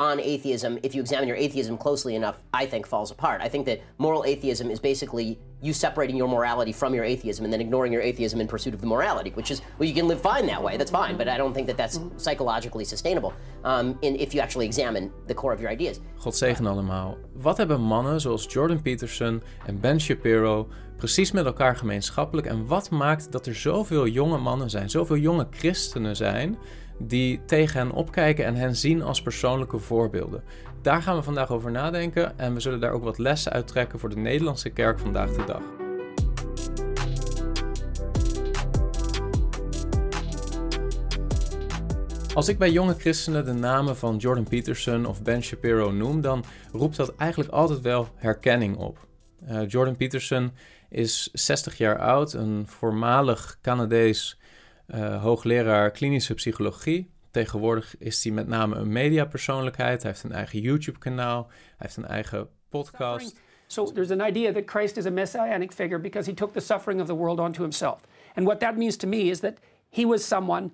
on atheism, if you examine your atheism closely enough, I think falls apart. I think that moral atheism is basically you separating your morality from your atheism and then ignoring your atheism in pursuit of the morality, which is, well, you can live fine that way, that's fine, but I don't think that that's psychologically sustainable um, in, if you actually examine the core of your ideas. God zegen allemaal. Wat hebben mannen zoals Jordan Peterson en Ben Shapiro precies met elkaar gemeenschappelijk en wat maakt dat er zoveel jonge mannen zijn, zoveel jonge christenen zijn die tegen hen opkijken en hen zien als persoonlijke voorbeelden. Daar gaan we vandaag over nadenken en we zullen daar ook wat lessen uit trekken voor de Nederlandse kerk vandaag de dag. Als ik bij jonge christenen de namen van Jordan Peterson of Ben Shapiro noem, dan roept dat eigenlijk altijd wel herkenning op. Uh, Jordan Peterson is 60 jaar oud, een voormalig Canadees uh, hoogleraar klinische psychologie. Tegenwoordig is hij met name een mediapersoonlijkheid. Hij heeft een eigen YouTube-kanaal. Hij heeft een eigen podcast. So there's an idea that Christ is a messianic figure because he took the suffering of the world onto himself. And what that means to me is that he was someone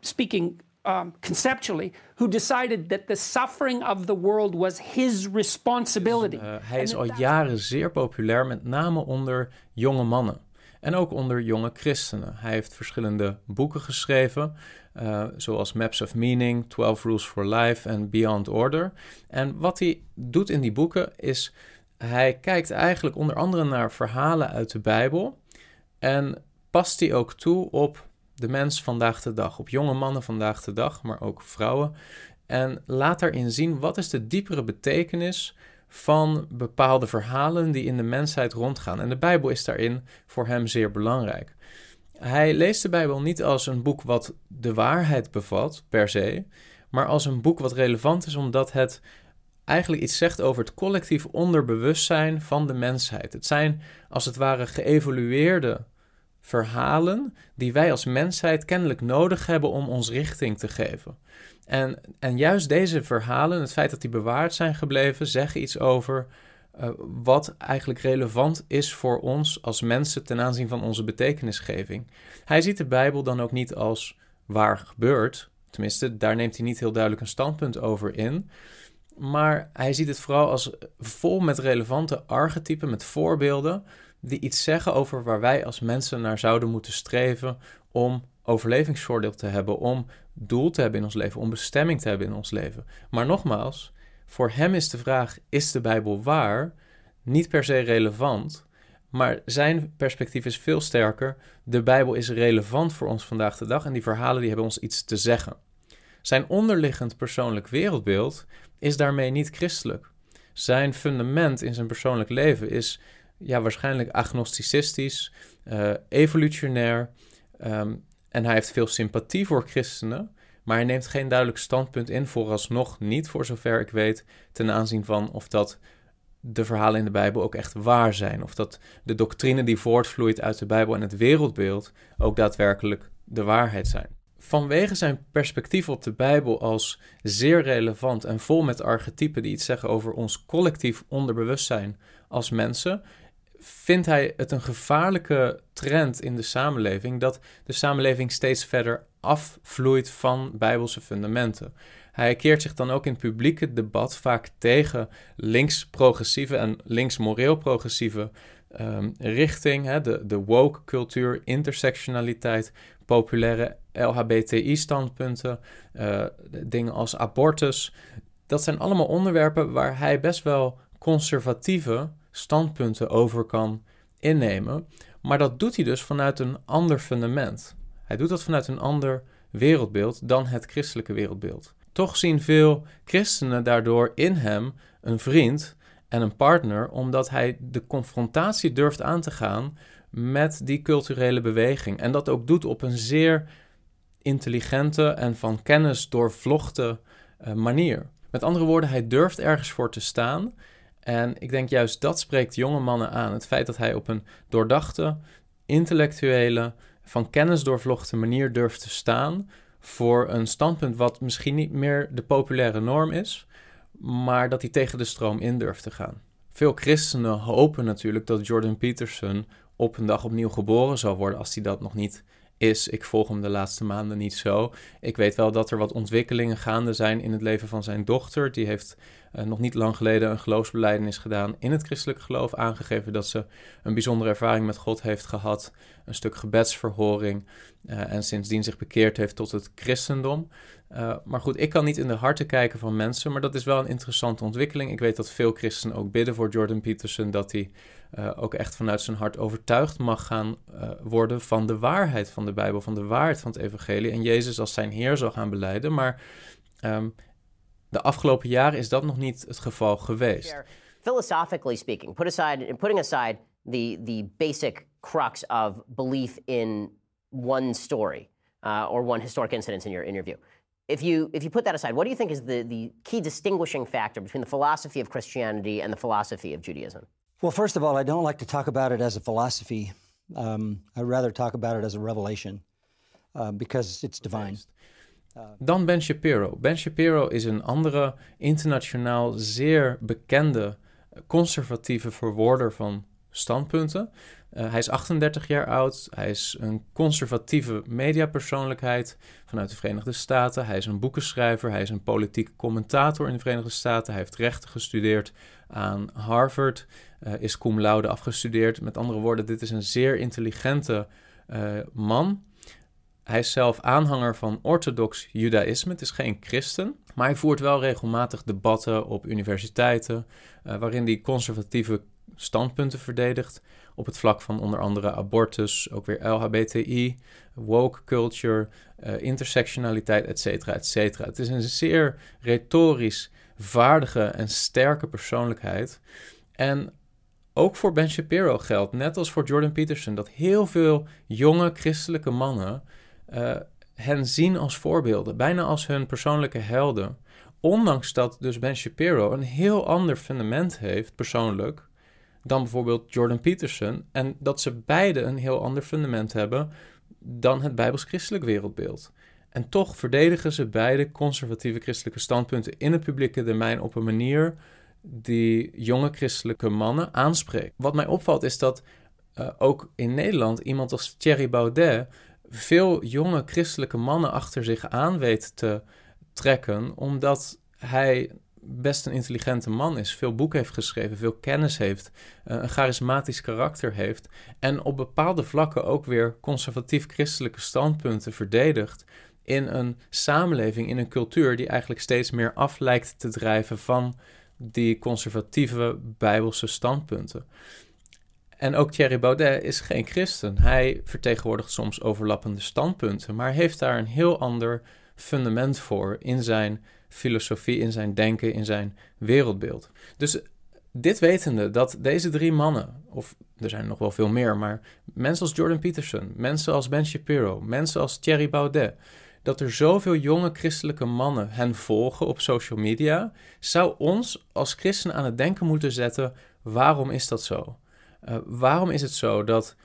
speaking um, conceptually who decided that the suffering of the world was his responsibility. Dus, uh, hij is al jaren zeer populair, met name onder jonge mannen en ook onder jonge christenen. Hij heeft verschillende boeken geschreven, uh, zoals Maps of Meaning, 12 Rules for Life en Beyond Order. En wat hij doet in die boeken is, hij kijkt eigenlijk onder andere naar verhalen uit de Bijbel en past die ook toe op de mens vandaag de dag, op jonge mannen vandaag de dag, maar ook vrouwen. En laat daarin zien wat is de diepere betekenis van bepaalde verhalen die in de mensheid rondgaan. En de Bijbel is daarin voor hem zeer belangrijk. Hij leest de Bijbel niet als een boek wat de waarheid bevat, per se, maar als een boek wat relevant is omdat het eigenlijk iets zegt over het collectief onderbewustzijn van de mensheid. Het zijn als het ware geëvolueerde verhalen die wij als mensheid kennelijk nodig hebben om ons richting te geven. En, en juist deze verhalen, het feit dat die bewaard zijn gebleven, zeggen iets over uh, wat eigenlijk relevant is voor ons als mensen ten aanzien van onze betekenisgeving. Hij ziet de Bijbel dan ook niet als waar gebeurt, tenminste, daar neemt hij niet heel duidelijk een standpunt over in. Maar hij ziet het vooral als vol met relevante archetypen, met voorbeelden, die iets zeggen over waar wij als mensen naar zouden moeten streven om overlevingsvoordeel te hebben, om doel te hebben in ons leven, om bestemming te hebben in ons leven. Maar nogmaals, voor hem is de vraag: is de Bijbel waar? Niet per se relevant, maar zijn perspectief is veel sterker. De Bijbel is relevant voor ons vandaag de dag en die verhalen die hebben ons iets te zeggen. Zijn onderliggend persoonlijk wereldbeeld is daarmee niet christelijk. Zijn fundament in zijn persoonlijk leven is ja, waarschijnlijk agnosticistisch, uh, evolutionair. Um, en hij heeft veel sympathie voor christenen, maar hij neemt geen duidelijk standpunt in, vooralsnog niet, voor zover ik weet, ten aanzien van of dat de verhalen in de Bijbel ook echt waar zijn. Of dat de doctrine die voortvloeit uit de Bijbel en het wereldbeeld ook daadwerkelijk de waarheid zijn. Vanwege zijn perspectief op de Bijbel als zeer relevant en vol met archetypen die iets zeggen over ons collectief onderbewustzijn als mensen, vindt hij het een gevaarlijke trend in de samenleving dat de samenleving steeds verder afvloeit van bijbelse fundamenten. Hij keert zich dan ook in het publieke debat vaak tegen links-progressieve en links-moreel-progressieve um, richting, hè, de, de woke-cultuur, intersectionaliteit, populaire LHBTI-standpunten, uh, dingen als abortus. Dat zijn allemaal onderwerpen waar hij best wel conservatieve standpunten over kan innemen. Maar dat doet hij dus vanuit een ander fundament. Hij doet dat vanuit een ander wereldbeeld dan het christelijke wereldbeeld. Toch zien veel christenen daardoor in hem een vriend en een partner, omdat hij de confrontatie durft aan te gaan met die culturele beweging. En dat ook doet op een zeer intelligente en van kennis doorvlochte uh, manier. Met andere woorden, hij durft ergens voor te staan en ik denk juist dat spreekt jonge mannen aan. Het feit dat hij op een doordachte, intellectuele, van kennis doorvlochte manier durft te staan voor een standpunt wat misschien niet meer de populaire norm is, maar dat hij tegen de stroom in durft te gaan. Veel christenen hopen natuurlijk dat Jordan Peterson op een dag opnieuw geboren zal worden als hij dat nog niet is. Ik volg hem de laatste maanden niet zo. Ik weet wel dat er wat ontwikkelingen gaande zijn in het leven van zijn dochter. Die heeft uh, nog niet lang geleden een geloofsbeleidenis gedaan in het christelijk geloof. Aangegeven dat ze een bijzondere ervaring met God heeft gehad. Een stuk gebedsverhoring. Uh, en sindsdien zich bekeerd heeft tot het christendom. Uh, maar goed, ik kan niet in de harten kijken van mensen. Maar dat is wel een interessante ontwikkeling. Ik weet dat veel christenen ook bidden voor Jordan Peterson. Dat hij ook echt vanuit zijn hart overtuigd mag gaan worden van de waarheid van de Bijbel. Van de waarheid van het evangelie. En Jezus als zijn Heer zal gaan beleiden. Maar um, De afgelopen jaren is dat nog niet het geval geweest. Philosophically speaking, put aside, putting aside the, the basic crux of belief in one story uh, or one historic incident in your interview. If you, if you put that aside, what do you think is the, the key distinguishing factor between the philosophy of Christianity and the philosophy of Judaism? Well, first of all, I don't like to talk about it as a philosophy. Um, I'd rather talk about it as a revelation uh, because it's divine. Dan Ben Shapiro. Ben Shapiro is een andere internationaal zeer bekende conservatieve verwoorder van standpunten. Uh, hij is 38 jaar oud. Hij is een conservatieve mediapersoonlijkheid vanuit de Verenigde Staten. Hij is een boekenschrijver. Hij is een politieke commentator in de Verenigde Staten. Hij heeft rechten gestudeerd aan Harvard. Uh, is cum laude afgestudeerd. Met andere woorden, dit is een zeer intelligente man. Hij is zelf aanhanger van orthodox judaïsme. Het is geen christen, maar hij voert wel regelmatig debatten op universiteiten, uh, waarin hij conservatieve standpunten verdedigt op het vlak van onder andere abortus, ook weer LHBTI, woke culture, uh, intersectionaliteit, et cetera, et cetera. Het is een zeer retorisch vaardige en sterke persoonlijkheid. En ook voor Ben Shapiro geldt, net als voor Jordan Peterson, dat heel veel jonge christelijke mannen uh, hen zien als voorbeelden, bijna als hun persoonlijke helden. Ondanks dat dus Ben Shapiro een heel ander fundament heeft, persoonlijk, dan bijvoorbeeld Jordan Peterson. En dat ze beide een heel ander fundament hebben dan het bijbels-christelijk wereldbeeld. En toch verdedigen ze beide conservatieve christelijke standpunten in het publieke domein op een manier die jonge christelijke mannen aanspreekt. Wat mij opvalt is dat uh, ook in Nederland iemand als Thierry Baudet veel jonge christelijke mannen achter zich aan weet te trekken, omdat hij best een intelligente man is, veel boeken heeft geschreven, veel kennis heeft, eh, een charismatisch karakter heeft en op bepaalde vlakken ook weer conservatief-christelijke standpunten verdedigt in een samenleving, in een cultuur die eigenlijk steeds meer af lijkt te drijven van die conservatieve bijbelse standpunten. En ook Thierry Baudet is geen christen. Hij vertegenwoordigt soms overlappende standpunten, maar heeft daar een heel ander fundament voor in zijn filosofie, in zijn denken, in zijn wereldbeeld. Dus dit wetende dat deze drie mannen, of er zijn nog wel veel meer, maar mensen als Jordan Peterson, mensen als Ben Shapiro, mensen als Thierry Baudet, dat er zoveel jonge christelijke mannen hen volgen op social media, zou ons als christenen aan het denken moeten zetten: waarom is dat zo? Uh, waarom is het zo dat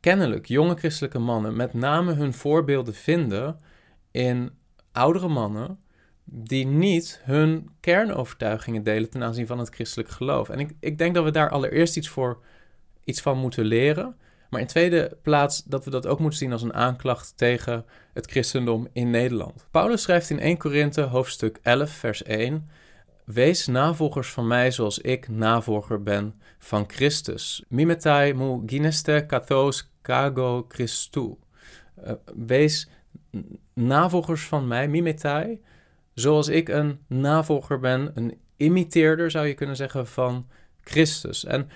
kennelijk jonge christelijke mannen met name hun voorbeelden vinden in oudere mannen die niet hun kernovertuigingen delen ten aanzien van het christelijk geloof? En ik, ik denk dat we daar allereerst iets, voor, iets van moeten leren. Maar in tweede plaats dat we dat ook moeten zien als een aanklacht tegen het christendom in Nederland. Paulus schrijft in 1 Korinthe hoofdstuk 11 vers 1 Wees navolgers van mij zoals ik navolger ben van Christus. Mimetai mu gineste kathos kago Christu. Uh, wees navolgers van mij, mimetai, zoals ik een navolger ben, een imiteerder zou je kunnen zeggen van Christus. En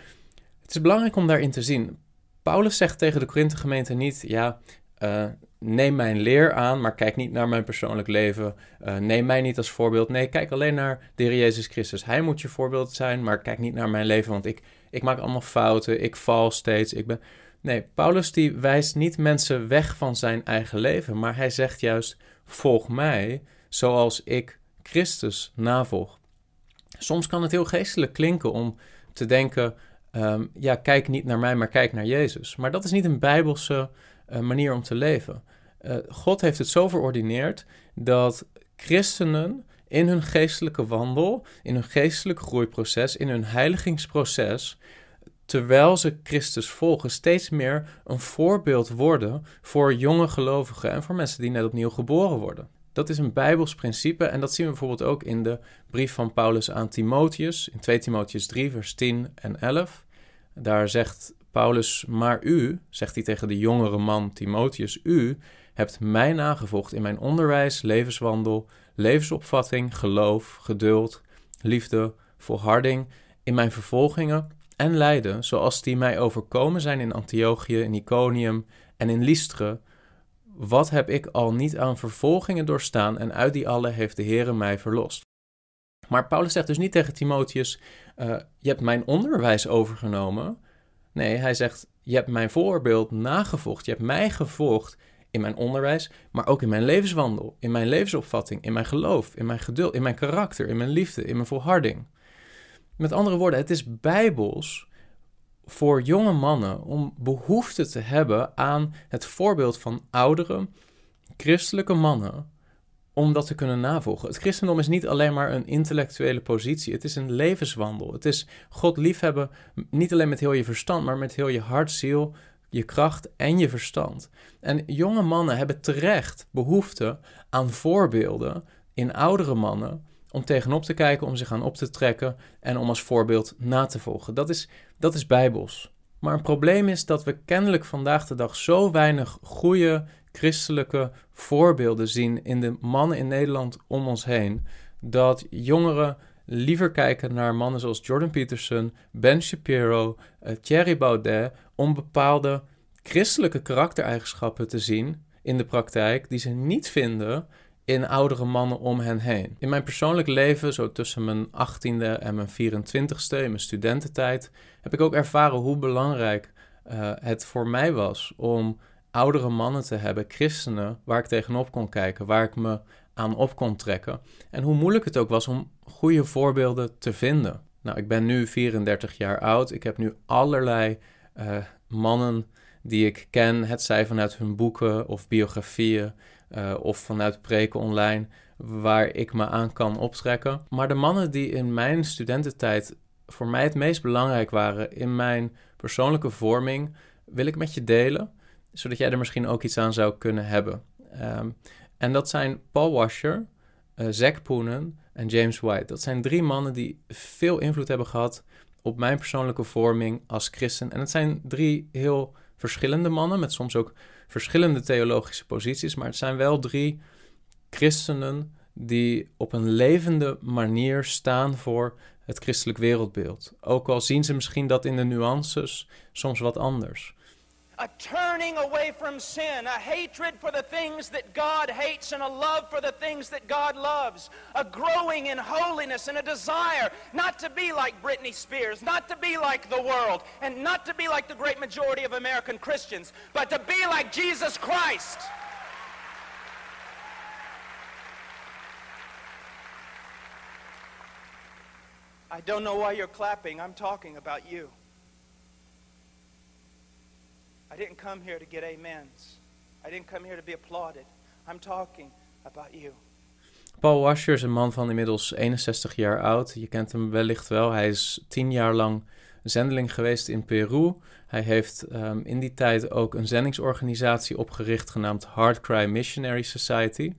het is belangrijk om daarin te zien. Paulus zegt tegen de Korinthe gemeente niet, ja, uh, neem mijn leer aan, maar kijk niet naar mijn persoonlijk leven. Uh, neem mij niet als voorbeeld. Nee, kijk alleen naar de Heer Jezus Christus. Hij moet je voorbeeld zijn, maar kijk niet naar mijn leven, want ik, ik maak allemaal fouten. Ik val steeds. Ik ben... Nee, Paulus die wijst niet mensen weg van zijn eigen leven, maar hij zegt juist: volg mij zoals ik Christus navolg. Soms kan het heel geestelijk klinken om te denken: um, ja, kijk niet naar mij, maar kijk naar Jezus. Maar dat is niet een bijbelse manier om te leven. Uh, God heeft het zo verordineerd dat christenen in hun geestelijke wandel, in hun geestelijk groeiproces, in hun heiligingsproces, terwijl ze Christus volgen, steeds meer een voorbeeld worden voor jonge gelovigen en voor mensen die net opnieuw geboren worden. Dat is een Bijbels principe en dat zien we bijvoorbeeld ook in de brief van Paulus aan Timotheus, in 2 Timotheus 3, vers 10 en 11. Daar zegt Paulus, maar u, zegt hij tegen de jongere man Timotheus, u hebt mij nagevolgd in mijn onderwijs, levenswandel, levensopvatting, geloof, geduld, liefde, volharding, in mijn vervolgingen en lijden, zoals die mij overkomen zijn in Antiochië, in Iconium en in Lystre. Wat heb ik al niet aan vervolgingen doorstaan en uit die alle heeft de Heere mij verlost. Maar Paulus zegt dus niet tegen Timotheus, uh, je hebt mijn onderwijs overgenomen. Nee, hij zegt, je hebt mijn voorbeeld nagevolgd, je hebt mij gevolgd in mijn onderwijs, maar ook in mijn levenswandel, in mijn levensopvatting, in mijn geloof, in mijn geduld, in mijn karakter, in mijn liefde, in mijn volharding. Met andere woorden, het is bijbels voor jonge mannen om behoefte te hebben aan het voorbeeld van oudere christelijke mannen om dat te kunnen navolgen. Het christendom is niet alleen maar een intellectuele positie, het is een levenswandel. Het is God liefhebben, niet alleen met heel je verstand, maar met heel je hart, ziel, je kracht en je verstand. En jonge mannen hebben terecht behoefte aan voorbeelden in oudere mannen om tegenop te kijken, om zich aan op te trekken en om als voorbeeld na te volgen. Dat is, dat is bijbels. Maar een probleem is dat we kennelijk vandaag de dag zo weinig goede christelijke voorbeelden zien in de mannen in Nederland om ons heen, dat jongeren liever kijken naar mannen zoals Jordan Peterson, Ben Shapiro, uh, Thierry Baudet, om bepaalde christelijke karaktereigenschappen te zien in de praktijk die ze niet vinden in oudere mannen om hen heen. In mijn persoonlijk leven, zo tussen mijn 18e en mijn 24ste, in mijn studententijd, heb ik ook ervaren hoe belangrijk uh, het voor mij was om oudere mannen te hebben, christenen, waar ik tegenop kon kijken, waar ik me aan op kon trekken. En hoe moeilijk het ook was om goede voorbeelden te vinden. Nou, ik ben nu 34 jaar oud. Ik heb nu allerlei uh, mannen die ik ken, het zij vanuit hun boeken of biografieën uh, of vanuit preken online, waar ik me aan kan optrekken. Maar de mannen die in mijn studententijd voor mij het meest belangrijk waren in mijn persoonlijke vorming, wil ik met je delen, zodat jij er misschien ook iets aan zou kunnen hebben. Um, en dat zijn Paul Washer, uh, Zack Poonen en James White. Dat zijn drie mannen die veel invloed hebben gehad op mijn persoonlijke vorming als christen. En het zijn drie heel verschillende mannen met soms ook verschillende theologische posities, maar het zijn wel drie christenen die op een levende manier staan voor het christelijk wereldbeeld. Ook al zien ze misschien dat in de nuances soms wat anders. A turning away from sin, a hatred for the things that God hates, and a love for the things that God loves, a growing in holiness and a desire not to be like Britney Spears, not to be like the world, and not to be like the great majority of American Christians, but to be like Jesus Christ. I don't know why you're clapping. I'm talking about you. I didn't come here to get amens. I didn't come here to be applauded. I'm talking about you. Paul Washer is een man van inmiddels 61 jaar oud. Je kent hem wellicht wel. Hij is tien jaar lang zendeling geweest in Peru. Hij heeft um, in die tijd ook een zendingsorganisatie opgericht genaamd Hard Cry Missionary Society.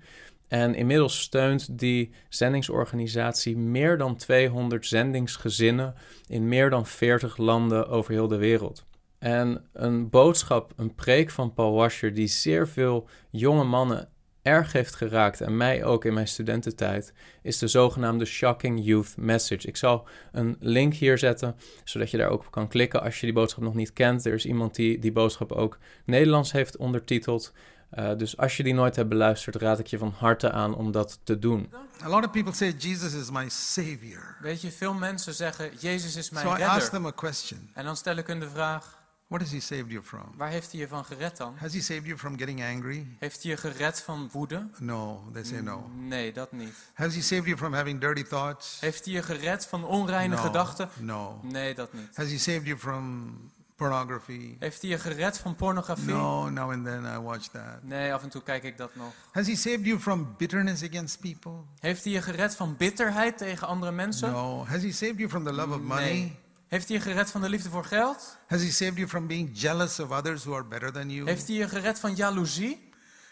En inmiddels steunt die zendingsorganisatie meer dan 200 zendingsgezinnen in meer dan 40 landen over heel de wereld. En een boodschap, een preek van Paul Washer, die zeer veel jonge mannen erg heeft geraakt, en mij ook in mijn studententijd, is de zogenaamde Shocking Youth Message. Ik zal een link hier zetten, zodat je daar ook op kan klikken als je die boodschap nog niet kent. Er is iemand die die boodschap ook Nederlands heeft ondertiteld. Uh, dus als je die nooit hebt beluisterd, raad ik je van harte aan om dat te doen. A lot of people say Jesus is my savior. Weet je, veel mensen zeggen Jezus is mijn so redder. I ask them a question. En dan stel ik hun de vraag. What has he saved you from? Waar heeft hij je van gered dan? Has he saved you from getting angry? Heeft hij je gered van woede? No, they say no. Nee, dat niet. Has he saved you from having dirty thoughts? Heeft hij je gered van onreine no. gedachten? No. Nee, dat niet. Has he saved you from pornography? Heeft hij je gered van pornografie? No, now and then I watch that. Nee, af en toe kijk ik dat nog. Has he saved you from bitterness against people? Heeft hij je gered van bitterheid tegen andere mensen? No. Has he saved you from the love of money? Nee. Heeft hij je gered van de liefde voor geld? Has He saved you from being jealous of others who are better than you? Heeft hij je gered van jaloezie?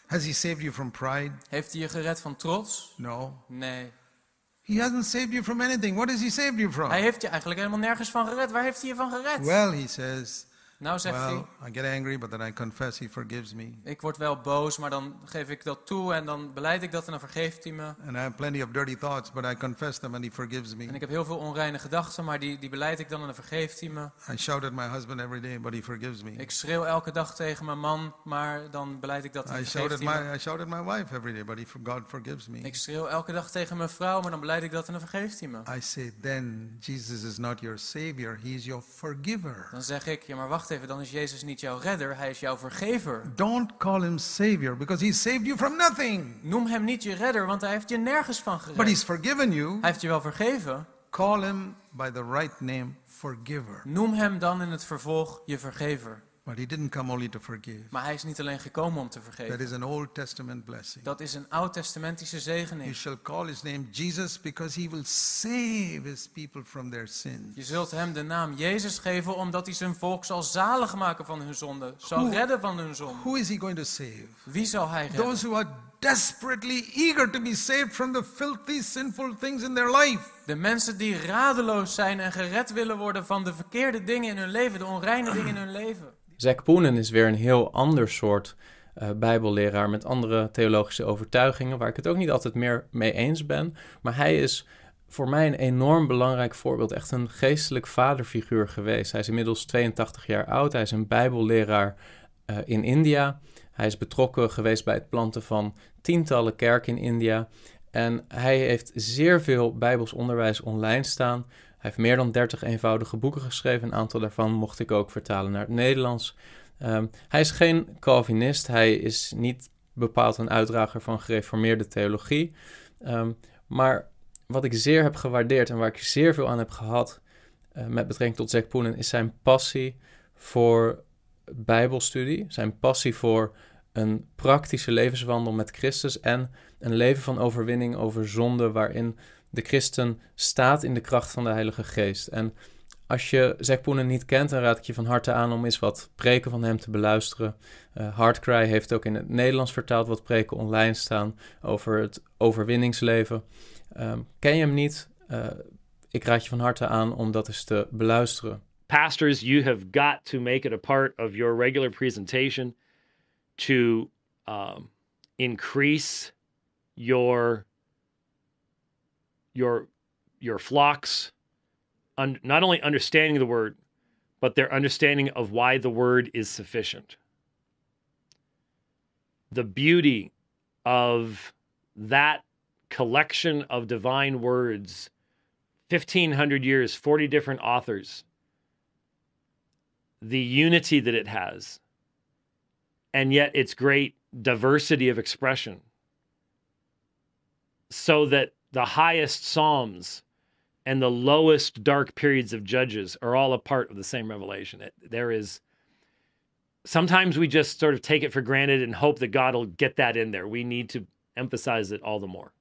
Has He saved you from pride? Heeft hij je gered van trots? No. Nee. He hasn't saved you from anything. What has He saved you from? Hij heeft je eigenlijk helemaal nergens van gered. Waar heeft hij je van gered? Well, He says, nou zegt hij, well, I get angry, but then I confess He forgives me. ik word wel boos, maar dan geef ik dat toe en dan beleid ik dat en dan vergeeft hij me. And I have plenty of dirty thoughts, but I confess them and He forgives En me. ik heb heel veel onreine gedachten, maar die, die beleid ik dan en dan vergeeft hij me. I shout at my husband every day, but He forgives me. Ik schreeuw elke dag tegen mijn man, maar dan beleid ik dat en I vergeeft hij me. my I shout at my wife every day, but he, God forgives me. Ik schreeuw elke dag tegen mijn vrouw, maar dan beleid ik dat en dan vergeeft hij me. I say, then Jesus is not your savior; He is your forgiver. Dan zeg ik, ja maar wacht even, dan is Jezus niet jouw redder, hij is jouw vergever. Don't call him savior because he saved you from nothing. Noem hem niet je redder, want hij heeft je nergens van But gered. he's forgiven you. Hij heeft je wel vergeven. Call him by the right name, forgiver. Noem hem dan in het vervolg je vergever. But he didn't come only to forgive. Maar hij is niet alleen gekomen om te That vergeven. is an Old Testament blessing. Dat is een oud-testamentische You zegening. shall call his name Jesus because he will save his people from their sins. Je zult hem de naam Jezus geven omdat hij zijn volk zal zalig maken van hun zonde. Zal Hoe- redden van hun zonde. Who is he going to save? Wie zal hij redden? Those who are desperately eager to be saved from the filthy, sinful things in their life. De mensen die radeloos zijn en gered willen worden van de verkeerde dingen in hun leven, de onreine dingen in hun leven. Zack Poenen is weer een heel ander soort eh, bijbelleraar met andere theologische overtuigingen, waar ik het ook niet altijd meer mee eens ben. Maar hij is voor mij een enorm belangrijk voorbeeld, echt een geestelijk vaderfiguur geweest. Hij is inmiddels 82 jaar oud, hij is een bijbelleraar eh, in India. Hij is betrokken geweest bij het planten van tientallen kerken in India. En hij heeft zeer veel Bijbels onderwijs online staan. Hij heeft meer dan 30 eenvoudige boeken geschreven. Een aantal daarvan mocht ik ook vertalen naar het Nederlands. Ehm, hij is geen Calvinist. Hij is niet bepaald een uitdrager van gereformeerde theologie. Ehm, maar wat ik zeer heb gewaardeerd en waar ik zeer veel aan heb gehad eh, met betrekking tot Zack Poenen, is zijn passie voor Bijbelstudie. Zijn passie voor een praktische levenswandel met Christus en een leven van overwinning over zonde, waarin de christen staat in de kracht van de Heilige Geest. En als je Zack Poenen niet kent, dan raad ik je van harte aan om eens wat preken van hem te beluisteren. Uh, Hardcry heeft ook in het Nederlands vertaald wat preken online staan over het overwinningsleven. Um, ken je hem niet? Uh, ik raad je van harte aan om dat eens te beluisteren. Pastors, you have got to make it a part of your regular presentation to um, increase your your your flocks un- not only understanding the word but their understanding of why the word is sufficient. The beauty of that collection of divine words 1500 years 40 different authors the unity that it has and yet its great diversity of expression so that the highest psalms and the lowest dark periods of judges are all a part of the same revelation. It, there is sometimes we just sort of take it for granted and hope that god will get that in there. We need to emphasize it all the more.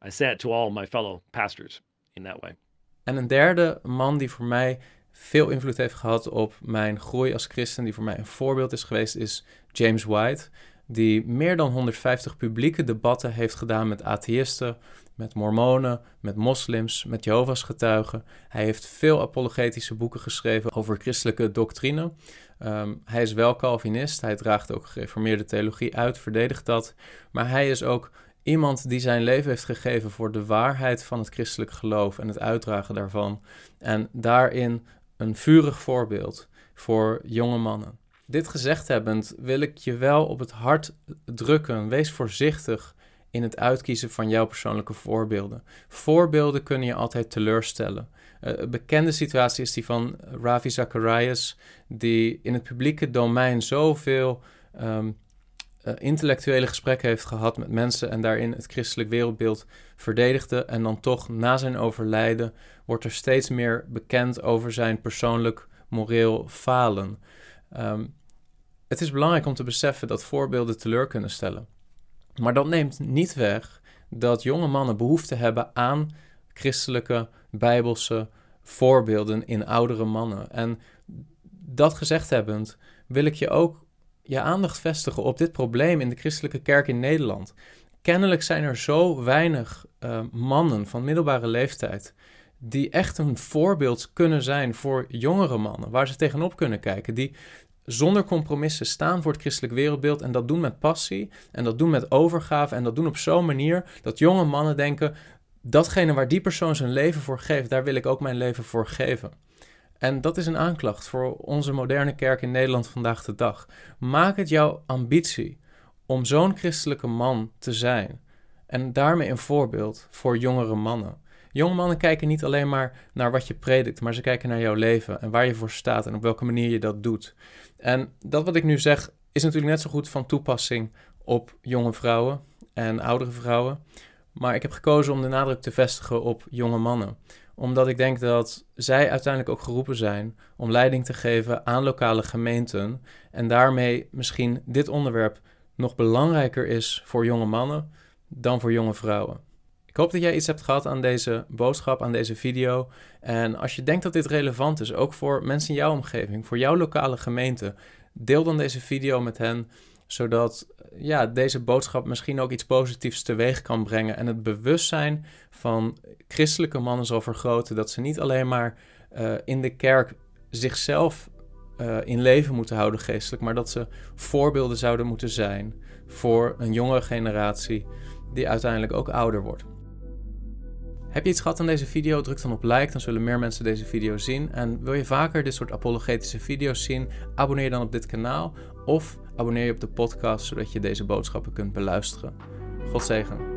I say it to all my fellow pastors in that way. En een derde man die voor mij veel invloed heeft gehad op mijn groei als christen, die voor mij een voorbeeld is geweest, is James White. Die meer dan 150 publieke debatten heeft gedaan met atheïsten, met mormonen, met moslims, met Jehovah's getuigen. Hij heeft veel apologetische boeken geschreven over christelijke doctrine. Um, hij is wel Calvinist, hij draagt ook gereformeerde theologie uit, verdedigt dat. Maar hij is ook iemand die zijn leven heeft gegeven voor de waarheid van het christelijk geloof en het uitdragen daarvan. En daarin een vurig voorbeeld voor jonge mannen. Dit gezegd hebbend wil ik je wel op het hart drukken. Wees voorzichtig in het uitkiezen van jouw persoonlijke voorbeelden. Voorbeelden kunnen je altijd teleurstellen. Uh, een bekende situatie is die van Ravi Zacharias, die in het publieke domein zoveel um, uh, intellectuele gesprekken heeft gehad met mensen en daarin het christelijk wereldbeeld verdedigde. En dan toch na zijn overlijden wordt er steeds meer bekend over zijn persoonlijk moreel falen. Um, het is belangrijk om te beseffen dat voorbeelden teleur kunnen stellen. Maar dat neemt niet weg dat jonge mannen behoefte hebben aan christelijke, bijbelse voorbeelden in oudere mannen. En dat gezegd hebbend, wil ik je ook je aandacht vestigen op dit probleem in de christelijke kerk in Nederland. Kennelijk zijn er zo weinig uh, mannen van middelbare leeftijd die echt een voorbeeld kunnen zijn voor jongere mannen, waar ze tegenop kunnen kijken, die zonder compromissen staan voor het christelijk wereldbeeld en dat doen met passie en dat doen met overgave en dat doen op zo'n manier dat jonge mannen denken, datgene waar die persoon zijn leven voor geeft, daar wil ik ook mijn leven voor geven. En dat is een aanklacht voor onze moderne kerk in Nederland vandaag de dag. Maak het jouw ambitie om zo'n christelijke man te zijn en daarmee een voorbeeld voor jongere mannen. Jonge mannen kijken niet alleen maar naar wat je predikt, maar ze kijken naar jouw leven en waar je voor staat en op welke manier je dat doet. En dat wat ik nu zeg is natuurlijk net zo goed van toepassing op jonge vrouwen en oudere vrouwen. Maar ik heb gekozen om de nadruk te vestigen op jonge mannen. Omdat ik denk dat zij uiteindelijk ook geroepen zijn om leiding te geven aan lokale gemeenten. En daarmee misschien dit onderwerp nog belangrijker is voor jonge mannen dan voor jonge vrouwen. Ik hoop dat jij iets hebt gehad aan deze boodschap, aan deze video. En als je denkt dat dit relevant is, ook voor mensen in jouw omgeving, voor jouw lokale gemeente, deel dan deze video met hen, zodat ja, deze boodschap misschien ook iets positiefs teweeg kan brengen en het bewustzijn van christelijke mannen zal vergroten. Dat ze niet alleen maar uh, in de kerk zichzelf uh, in leven moeten houden geestelijk, maar dat ze voorbeelden zouden moeten zijn voor een jongere generatie die uiteindelijk ook ouder wordt. Heb je iets gehad aan deze video? Druk dan op like, dan zullen meer mensen deze video zien. En wil je vaker dit soort apologetische video's zien? Abonneer je dan op dit kanaal of abonneer je op de podcast zodat je deze boodschappen kunt beluisteren. God zegen.